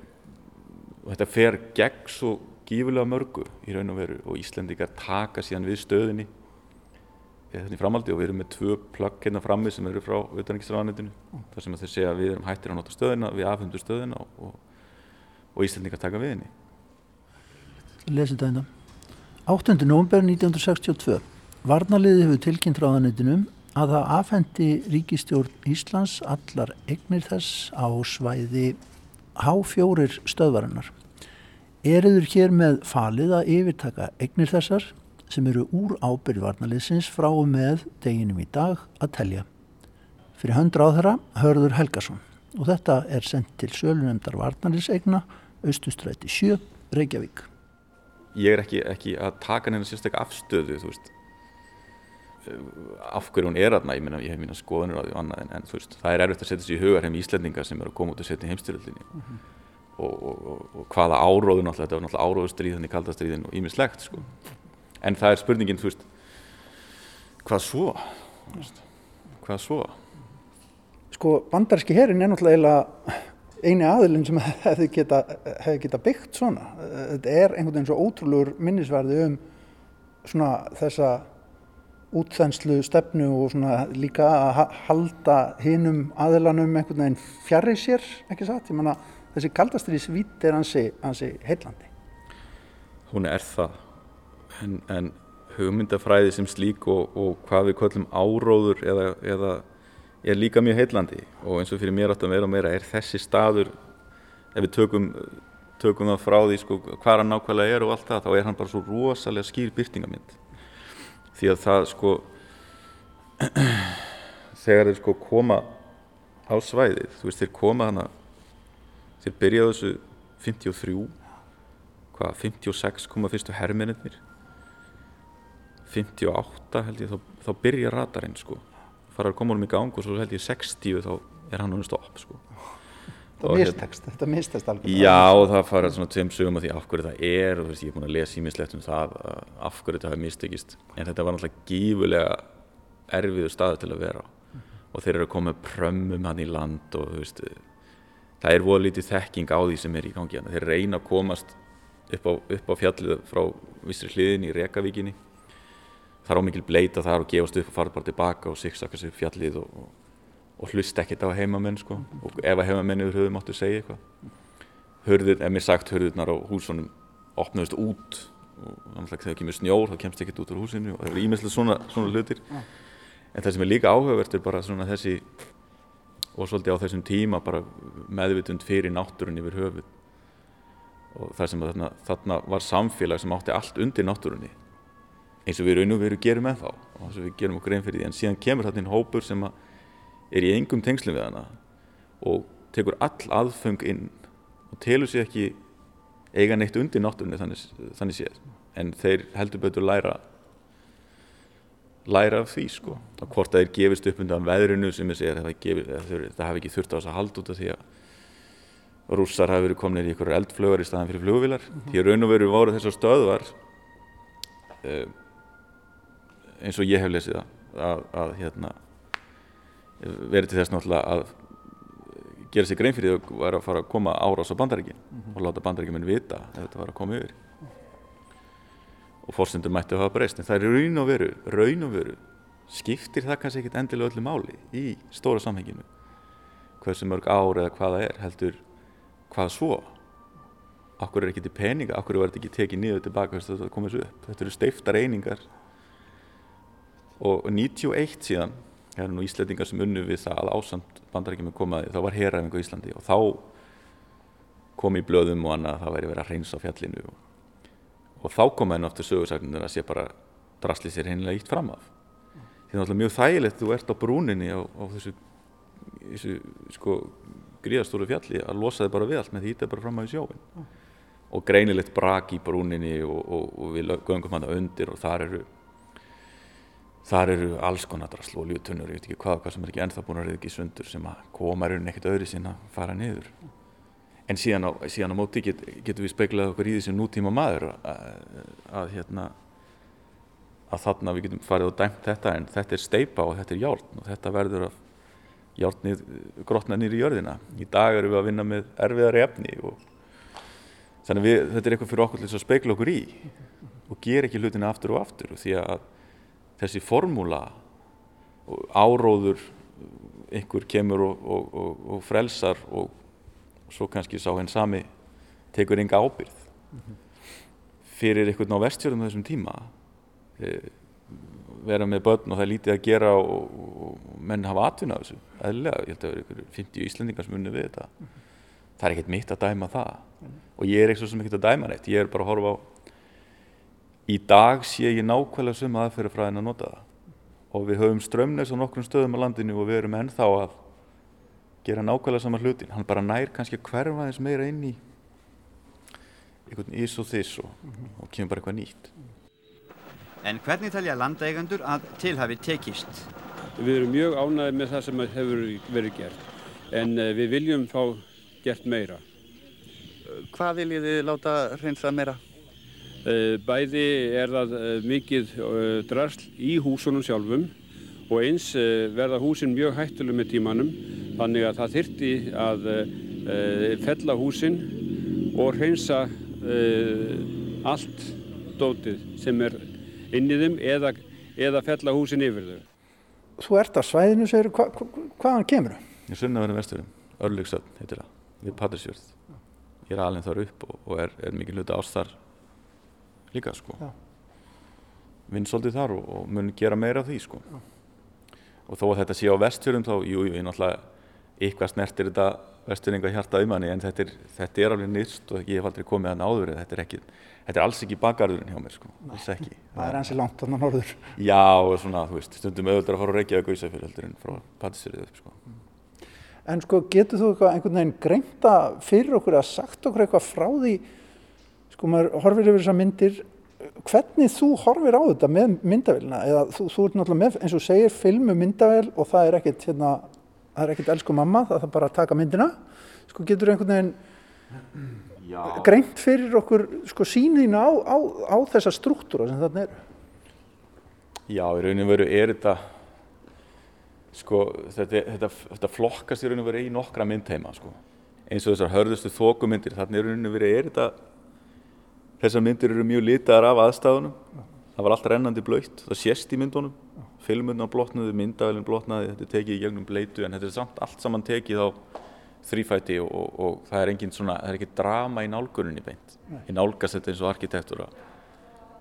Speaker 3: og þetta fer gegn svo gífurlega mörgu í raun og veru og Íslandikar taka síðan við stöðinni eh, þannig framaldi og við erum með tvö plögg hérna frammi sem eru frá auðvitaðningsraðanendinu mm. þar sem þeir segja að við erum hættir að nota stöðina við afhundur stöðina og, og, og Íslandikar taka við henni
Speaker 1: lesi þetta hérna 8. november 1962 Varnaliði hefur tilkynnt ráðanetinum að það afhendi ríkistjórn Íslands allar egnir þess á svæði H4 stöðvarinnar. Eriður hér með falið að yfirtaka egnir þessar sem eru úr ábyrð varnaliðsins frá og með deginum í dag að telja. Fyrir höndra á þeirra hörður Helgason og þetta er sendt til sölunemdar varnaliðsegna Östustræti 7 Reykjavík
Speaker 3: ég er ekki, ekki að taka neina sérstaklega afstöðu af hverju hún er aðna, ég, ég hef mína skoðanir á því annað en, en veist, það er erfitt að setja sér í hugar heim Íslandingar sem eru að koma út og setja heimstyrjöldinni mm -hmm. og, og, og, og hvaða áróðu náttúrulega, þetta var náttúrulega áróðustríð þannig kaldastríðin og ímislegt sko. en það er spurningin, veist hvað svo hvað svo
Speaker 1: Sko bandarski herin er náttúrulega eini aðilinn sem hefði geta, hefði geta byggt svona. Þetta er einhvern veginn svo ótrúlur minnisverði um svona þessa útþenslu stefnu og svona líka að halda hinum aðilanum einhvern veginn fjarrir sér, ekki satt? Ég manna þessi kaldastrís vít er hansi, hansi heillandi.
Speaker 3: Hún er það, en, en hugmyndafræði sem slík og, og hvað við kallum áróður eða, eða er líka mjög heillandi og eins og fyrir mér átt að meira og meira er þessi staður ef við tökum, tökum það frá því sko, hvað hann nákvæmlega er og allt það þá er hann bara svo rosalega skýr byrtingamind því að það sko þegar þeir sko koma á svæðið, þú veist, þeir koma hana þeir byrjaðu þessu 53 hvað, 56 koma fyrstu herrmennir 58 held ég þá, þá byrja radarinn sko fara að koma honum í gang og svo held ég 60 þá er hann honum stopp sko.
Speaker 1: Þetta mistekst, þetta mistast alveg.
Speaker 3: Já, og það fara svona tveim sögum af því af hverju það er og þú veist, ég er búin að lesa ímislegt um það af hverju þetta hafi mistekist. En þetta var náttúrulega gífulega erfiðu staðu til að vera á. Og þeir eru að koma prömmum hann í land og þú veist það er voða lítið þekking á því sem er í gangi hann þeir reyna að komast upp á, upp á fjallið frá vissri hliðin í Rekavíkinni það er ómikil bleita þar og gefast upp og fara bara tilbaka og siksaka sig fjallið og, og og hlusta ekkert á heimamenn sko. Og ef að heimamenn yfir höfum áttu að segja eitthvað. Hörður, ef mér sagt hörðurnar á húsunum opnaðist út og að þegar kemur snjór þá kemst ekkert út úr húsinu og það eru ímestlega svona, svona hlutir. En það sem er líka áhugavert er bara svona þessi og svolítið á þessum tíma bara meðvitund fyrir náttúrun yfir höfuð. Og það sem þarna, þarna var samfélag sem átti allt undir náttúrunni eins og við raun og veru gerum með þá og þess að við gerum okkur einn fyrir því. En síðan kemur þarna inn hópur sem er í engum tengslum við hana og tekur all aðfeng inn og telur sér ekki eiga neitt undir náttúrunni þannig, þannig séð. En þeir heldur betur læra læra af því sko. Og hvort það er gefist upp undan veðrinu sem ég segja það, það hafi ekki þurft á þess að halda út af því að rússar hafi verið komin í einhverju eldflögar í staðan fyrir flugvilar mm -hmm. því raun og veru voru þessar stöðvar uh, eins og ég hef lesið það að, að hérna verið til þess náttúrulega að gera sér grein fyrir því að vera að fara að koma árás á bandaríkin mm -hmm. og láta bandaríkinn vita ef þetta var að koma yfir. Og fórstundur mætti að hafa breyst en það er raun og veru, raun og veru skiptir það kannski ekkit endilega öllu máli í stóra samhenginu hversu mörg ár eða hvaða er heldur hvað svo? Okkur er ekki til peninga, okkur er þetta ekki tekið niður tilbaka þess að þetta komið svo upp? Þetta eru steiftar einingar og 91 síðan það eru nú Íslandingar sem unnu við það að ásamt bandarækjum komaði, þá var herræfingu í Íslandi og þá kom í blöðum og annað að það væri verið að reynsa á fjallinu og, og þá kom henn aftur sögursagnin að sé bara drasli sér heinilega ítt fram af því það er alltaf mjög þægilegt þú ert á brúninni á, á þessu, þessu sko gríðastóru fjalli að losa þig bara við allt með því þetta bara fram í sjóin mm. og greinilegt brak í brúninni og, og, og við göngum hann undir og þar eru þar eru alls konar drasl og ljutunnur, ég veit ekki hvað, hvað sem er ekki ennþá búin að reyða ekki sundur sem að koma raun ekkert öðru sín að fara niður. En síðan á, síðan á móti get, getum við speiklað okkur í sem nútíma maður að, að, hérna, að þarna við getum farið og dæmt þetta en þetta er steipa og þetta er hjálp og þetta verður að hjálpnið grotna nýri í jörðina. Í dag erum við að vinna með erfiðari efni og þannig við, þetta er eitthvað fyrir okkur til að speikla okkur í og gera ekki hlutina aftur og aftur og því að þessi formúla áróður einhver kemur og, og, og, og frelsar og svo kannski sá henn sami tekur enga ábyrð mm -hmm. fyrir einhvern á vestjörðum þessum tíma e, vera með börn og það er lítið að gera og menn hafa atvinna þessu eðlilega, ég held að það eru 50 íslendingar sem unni við þetta mm -hmm. það er ekkert mitt að dæma það mm -hmm. og ég er eitthvað sem ekkert að dæma neitt ég er bara að horfa á í dag sé ég nákvæmlega suma aðferði frá henn að nota það og við höfum strömnes á nokkrum stöðum á landinu og við erum ennþá að gera nákvæmlega saman hlutin hann bara nær kannski hverfa eins meira inn í einhvern ís og þiss og, og kemur bara eitthvað nýtt
Speaker 4: En hvernig talja landeigandur að tilhafi tekist?
Speaker 7: Við erum mjög ánæðið með það sem hefur verið gert en eh, við viljum fá gert meira
Speaker 6: Hvað viljið þið láta reynsa meira?
Speaker 7: Eh, bæði er það eh, mikið eh, drasl í húsunum sjálfum og eins verða húsin mjög hættuleg með tímanum þannig að það þyrti að fella húsin og hreinsa allt dótið sem er inn í þeim eða, eða fella húsin yfir þau.
Speaker 1: Þú ert á svæðinu, segir, hva, hva, hvaðan kemur þau?
Speaker 3: Í Sunnaverðin vesturum, Örlíksöfn heitir það, við Patrísjörð. Ég er alveg þar upp og, og er, er mikið hluti ástar líka sko. Vinn svolítið þar og, og mun gera meira af því sko. Já. og þó að þetta sé á vestfjörðum þá, jú, ég náttúrulega eitthvað snertir þetta vestfjörðinga hjarta um hann en þetta er, þetta er alveg nýst og ég hef aldrei komið að náður þetta er, ekki, þetta er alls ekki bakarðurinn hjá mér sko alls ekki.
Speaker 1: Það er hansi langt þannig að norður.
Speaker 3: Já, og svona, þú veist, stundum auðvitað að fara að reykja að gauðsa fyrir heldur en frá patisserið upp sko.
Speaker 1: En sko getur þú einhvern veginn greinta fyrir okkur að sagt okkur eitthvað frá því, sko maður horfir yfir þessar myndir, hvernig þú horfir á þetta með myndavélina eða þú, þú ert náttúrulega með, eins og segir, filmu myndavél og það er ekkert, hérna, það er ekkert elsku mamma, það er bara að taka myndina. Sko getur einhvern veginn
Speaker 3: Já.
Speaker 1: greint fyrir okkur sko sýnina á, á, á þessa struktúra sem þarna eru.
Speaker 3: Já, í raun og veru er þetta, sko, þetta, þetta, þetta flokkast í raun og veru í nokkra myndheima, sko. Eins og þessar hörðustu þókumyndir, þannig í raun og veru er þetta, þessar myndir eru mjög litaðar af aðstæðunum. Það var allt rennandi blöytt, það sést í myndunum. Filmurna blotnaði, myndavælinn blotnaði, þetta er tekið í gegnum bleitu, en þetta er samt allt saman tekið á þrýfæti og, og, og það er engin svona, það er ekki drama í nálguninni beint. Ég nálgast þetta eins og arkitektúra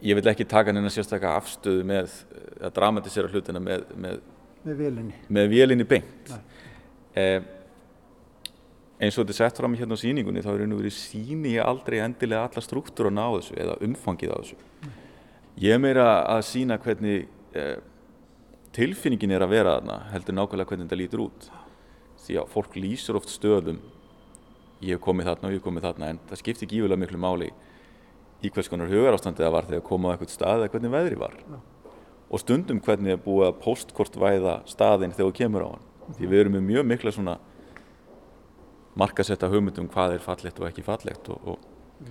Speaker 3: ég vil ekki taka neina sérstaklega afstöðu með að dramatisera hlutina með, með,
Speaker 1: með vélinni
Speaker 3: beint eh, eins og þetta er sett fram hérna á síningunni þá er einu verið síni ég aldrei endilega alla struktúruna á þessu eða umfangið á þessu. Ég er meira að sína hvernig eh, tilfinningin er að vera þarna heldur nákvæmlega hvernig þetta lítur út. Því að fólk lýsur oft stöðum ég hef komið þarna og ég hef komið þarna en það skiptir gífulega miklu máli í hvers konar hugarástandi það var þegar koma á eitthvað stað eða hvernig veðri var. Og stundum hvernig er búið að postkortvæða staðinn þegar þú kemur á hann. Því við erum með mjög mikla svona markasetta hugmyndum hvað er fallegt og ekki fallegt og, og,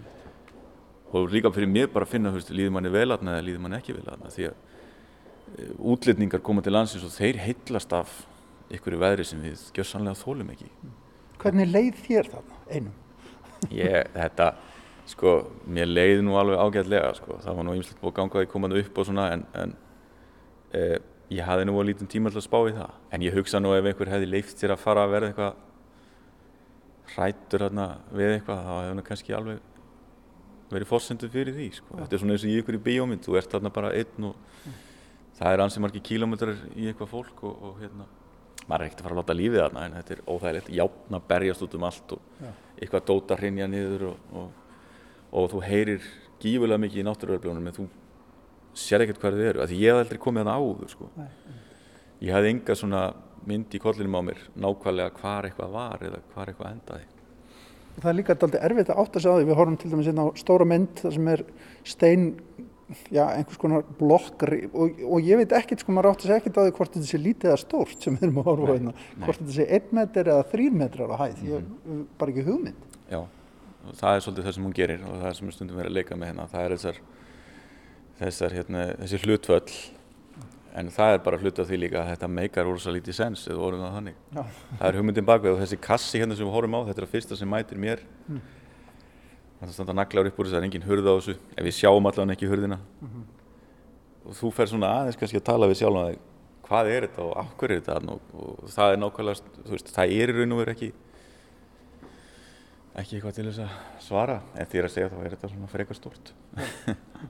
Speaker 3: og líka fyrir mér bara að finna hefst, líður manni velatna eða líður manni ekki velatna því að e, útlitningar koma til landsins og þeir heitlast af ykkur veðri sem við gjössanlega þólum ekki
Speaker 1: Hvernig leið þér þarna einum?
Speaker 3: ég, þetta sko, mér leiði nú alveg ágætlega sko. það var nú ýmslega búið að ganga því komandi upp og svona en, en e, ég hafði nú að lítið tíma til að spá í það en ég hugsa nú ef einhver hefði leift sér að fara að verða eitthvað hrættur hérna við eitthvað þá hefði hann kannski alveg verið fórsendur fyrir því sko. þetta er svona eins og í ykkur í bíómynd þú ert þarna bara einn og það er ansi margi kílómetrar í eitthvað fólk og, og hérna maður er ekkert að fara að láta lífið þarna en þetta er óþægilegt játna berjast út um allt og
Speaker 1: Já.
Speaker 3: eitthvað dóta hrinja niður og, og, og þú heyrir gífulega mikið í náttúruverðbljónum en þú sér ekkert hvað þið eru því ég hef aldrei komið þarna áður sko. ég hafði enga svona mynd í kollinum á mér nákvæmlega hvar eitthvað var eða hvar eitthvað endaði
Speaker 1: Það er líka dálítið erfitt að átta sig á því. Við horfum til dæmis inn á stóra mynd þar sem er stein, já, einhvers konar blokk og, og ég veit ekkert, sko, maður átta sig ekkert á því hvort þetta sé lítið eða stórt sem við erum að horfa á hérna. Hvort þetta sé einn metr eða þrýr metrar á hæð. Ég hef bara ekki hugmynd.
Speaker 3: Já, og það er svolítið það sem hún gerir og það er sem er stundum verið að leika með hérna það er þessar, þessar hérna, þessi hlutföll en það er bara hlut af því líka að þetta meikar úr svo lítið sens eða orðum það þannig
Speaker 1: Já.
Speaker 3: það er hugmyndin bakveð og þessi kassi hérna sem við horfum á þetta er að fyrsta sem mætir mér
Speaker 1: Mm.
Speaker 3: það standa naglar upp úr þess að það er engin hurð á þessu ef við sjáum allavega ekki hurðina
Speaker 1: Mhm.
Speaker 3: og þú fer svona aðeins kannski að tala við sjálf þig hvað er þetta og af hverju er þetta og, og það er nákvæmlega, veist, það er í raun og veru ekki ekki eitthvað til þess að svara en því að segja þá er þetta svona frekar stort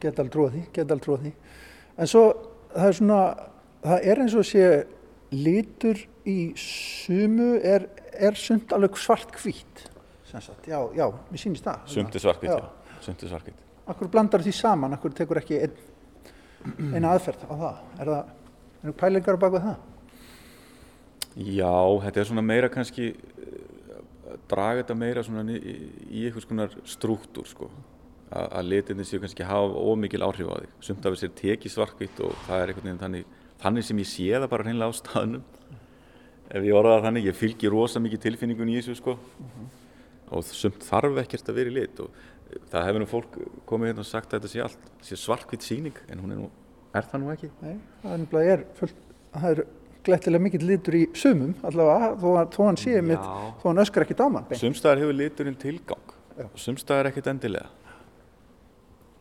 Speaker 1: get alveg trúið því, get alveg trúið því. En svo, það er svona, það er eins og sé litur í sumu er, er sumt alveg svart hvít. Já, já, mér sýnist það.
Speaker 3: sumt er svarkvitt, já, sumt er svarkvitt
Speaker 1: Akkur blandar því saman, akkur tekur ekki ein, eina aðferð á það. Er það, er það pælingar á baku það?
Speaker 3: Já, þetta er svona meira kannski eh, að draga þetta meira svona ni- í, í einhvers konar struktúr sko. Að litinni séu kannski hafa ómikil áhrif á þig. Sumt af þessi er tekið svarkvitt og það er einhvern veginn þannig, þannig sem ég sé það bara hreinlega á staðnum. Ef ég orða það þannig, ég fylgi rosa mikið tilfinningun í þessu sko. Og sumt þarf ekkert að vera í lit og það hefur nú fólk komið hérna og sagt að þetta sé allt, sé svarkvitt síning en hún er nú, er það nú ekki?
Speaker 1: Nei, það er er er glettilega mikill litur í sumum allavega, þó, að- þó hann sé mitt, þó hann öskar ekki dáman. beint.
Speaker 3: Sumstaðar hefur liturinn tilgang
Speaker 1: Já.
Speaker 3: og sumstaðar ekkert endilega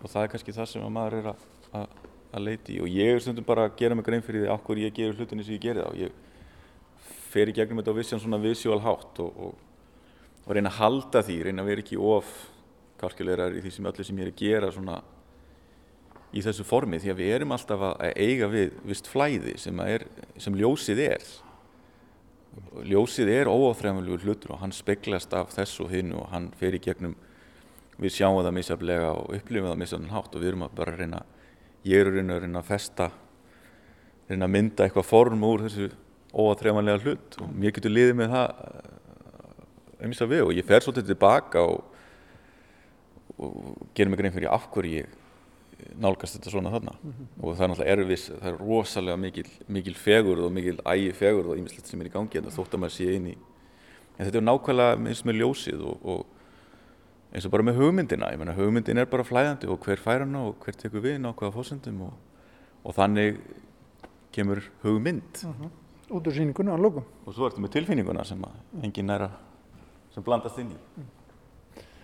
Speaker 3: og það er kannski það sem að maður er að, að, leiti og ég er stundum bara að gera mig grein fyrir því okkur ég gerur hlutinni sem ég geri þá. Ég fer í gegnum þetta á vissan svona visual hátt og, og, og reyna að halda því, reyna að vera ekki of kalkulerar í því sem öllu sem ég er að gera svona í þessu formi. Því að við erum alltaf að eiga við vist flæði sem, er, sem ljósið er. Ljósið er óáþræðanlegur hlutur og hann speglast af þessu hinn og hann fer í gegnum við sjáum það misjaflega og upplifum það misjaflega hátt og við erum að bara reyna ég er að reyna að reyna að festa reyna að mynda eitthvað form úr þessu óaþreifanlega hlut og mér getur liðið með það um þess að við og ég fer svolítið tilbaka og, og gerir mig grein fyrir af hverju ég nálgast þetta svona þarna mm -hmm. og það er náttúrulega erfis, það er rosalega mikil, mikil fegurð og mikil ægi fegurð og ímislegt sem er í gangi þetta þótt að maður sé inn í en þetta er nákvæmlega eins með ljósið og, og eins og bara með hugmyndina ég menna hugmyndin er bara flæðandi og hver fær hana og hver tekur við inn á hvaða fósendum og, og þannig kemur hugmynd uh -huh.
Speaker 1: út úr síningunum að lókum
Speaker 3: og svo ertu með tilfinninguna sem engin næra sem blandast inn í.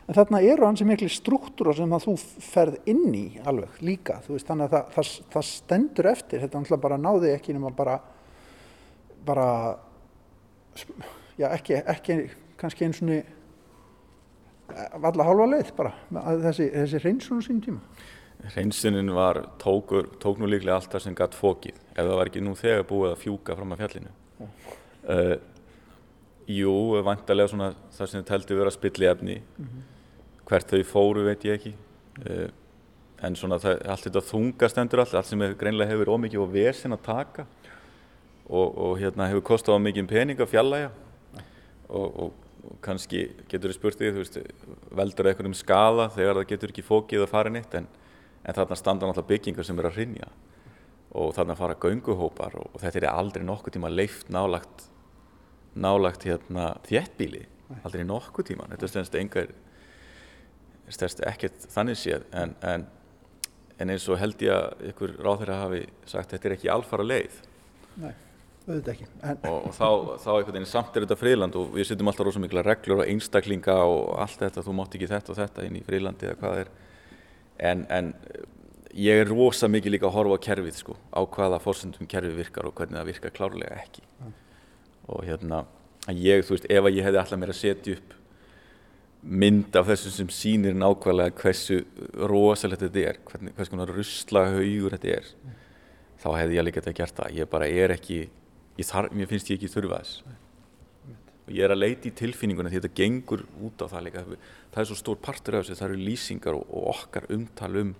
Speaker 1: En þarna eru hansi miklu struktúra sem að þú ferð inn í alveg líka, þú veist, þannig að það, það, það stendur eftir, þetta er bara náði ekki nema bara, bara, já ekki, ekki kannski eins og valla hálfa leið bara, þessi, þessi reynsunum sín tíma.
Speaker 3: Reynsunin var, tókur, tók nú líklega allt það sem gætt fókið, ef það var ekki nú þegar búið að fjúka fram að fjallinu. Uh, jú, vantarlega svona það sem þið teldi vera spilli efni, mm -hmm hvert þau fóru veit ég ekki. Uh, en svona það, allt þetta þungastendur allt, allt sem greinlega hefur ómikið og vesin að taka. Og, og hérna hefur kostið á mikið pening að fjallæga og, og, og kannski getur þið spurt því, þú veist, veldur eitthvað um skala þegar það getur ekki fókið að fara nýtt en, en þarna standa náttúrulega byggingar sem er að rinja og þarna fara gönguhópar og þetta er aldrei nokkuð tíma leift nálagt nálagt hérna þjettbíli aldrei nokkuð tíma, þetta er stendst engar stærst ekkert þannig séð. En, en, en eins og held ég að ykkur ráðherra hafi sagt þetta er ekki alfara leið
Speaker 1: Nei, auðvitað ekki en...
Speaker 3: og, og þá, þá einhvern veginn samt er þetta fríland og við setjum alltaf rosa mikla reglur og einstaklinga og allt þetta, þú mátt ekki þetta og þetta inn í frílandi eða hvað er en, en ég er rosa mikið líka að horfa á kerfið sko, á hvaða fórsendum kerfið virkar og hvernig það virkar klárlega ekki mm. og hérna ég, þú veist, ef að ég hefði alltaf mér að setja upp mynd af þessu sem sýnir nákvæmlega hversu rosalegt þetta er, hvern, hvers konar russlahaugur þetta er mm. þá hefði ég líka þetta gert það, ég bara er ekki þarf, mér finnst ég ekki þurfa þess. Og ég er að leita í tilfinninguna því þetta gengur út á það líka. Það er svo stór partur af þessu, það eru lýsingar og, og okkar umtal um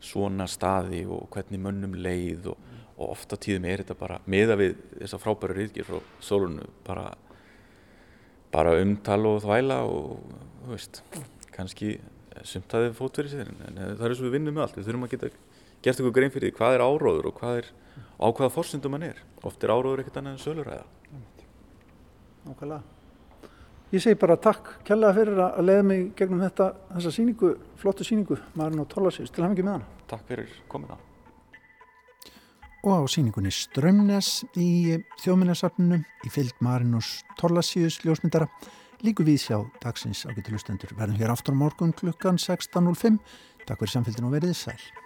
Speaker 3: svona staði og hvernig mönnum leið og, og ofta tíðum er þetta bara meða við þessa frábæra riðgjur frá Solunu bara bara umtal og þvæla og þú veist, kannski sumt að þið fótt fyrir sér. En það er og við vinnum með allt, við þurfum að geta gert eitthvað grein fyrir því hvað er áróður og hvað er á hvaða fórsendum hann er? Oft er áróður ekkert annað en söluræða.
Speaker 1: Nákvæmlega. Ég segi bara takk kærlega fyrir að leiða mig gegnum þetta, þessa síningu, flottu síningu maðurinn á Tólasís, til hafa ekki með hana.
Speaker 3: Takk fyrir komina
Speaker 1: og á síningunni Strömnes í þjóminnarsafninu í fylg Marinus Torlasíus ljósmyndara líku við sjá dagsins ágættilustendur verðum hér aftur á morgun klukkan 16.05 Takk fyrir samfélginu og verið sæl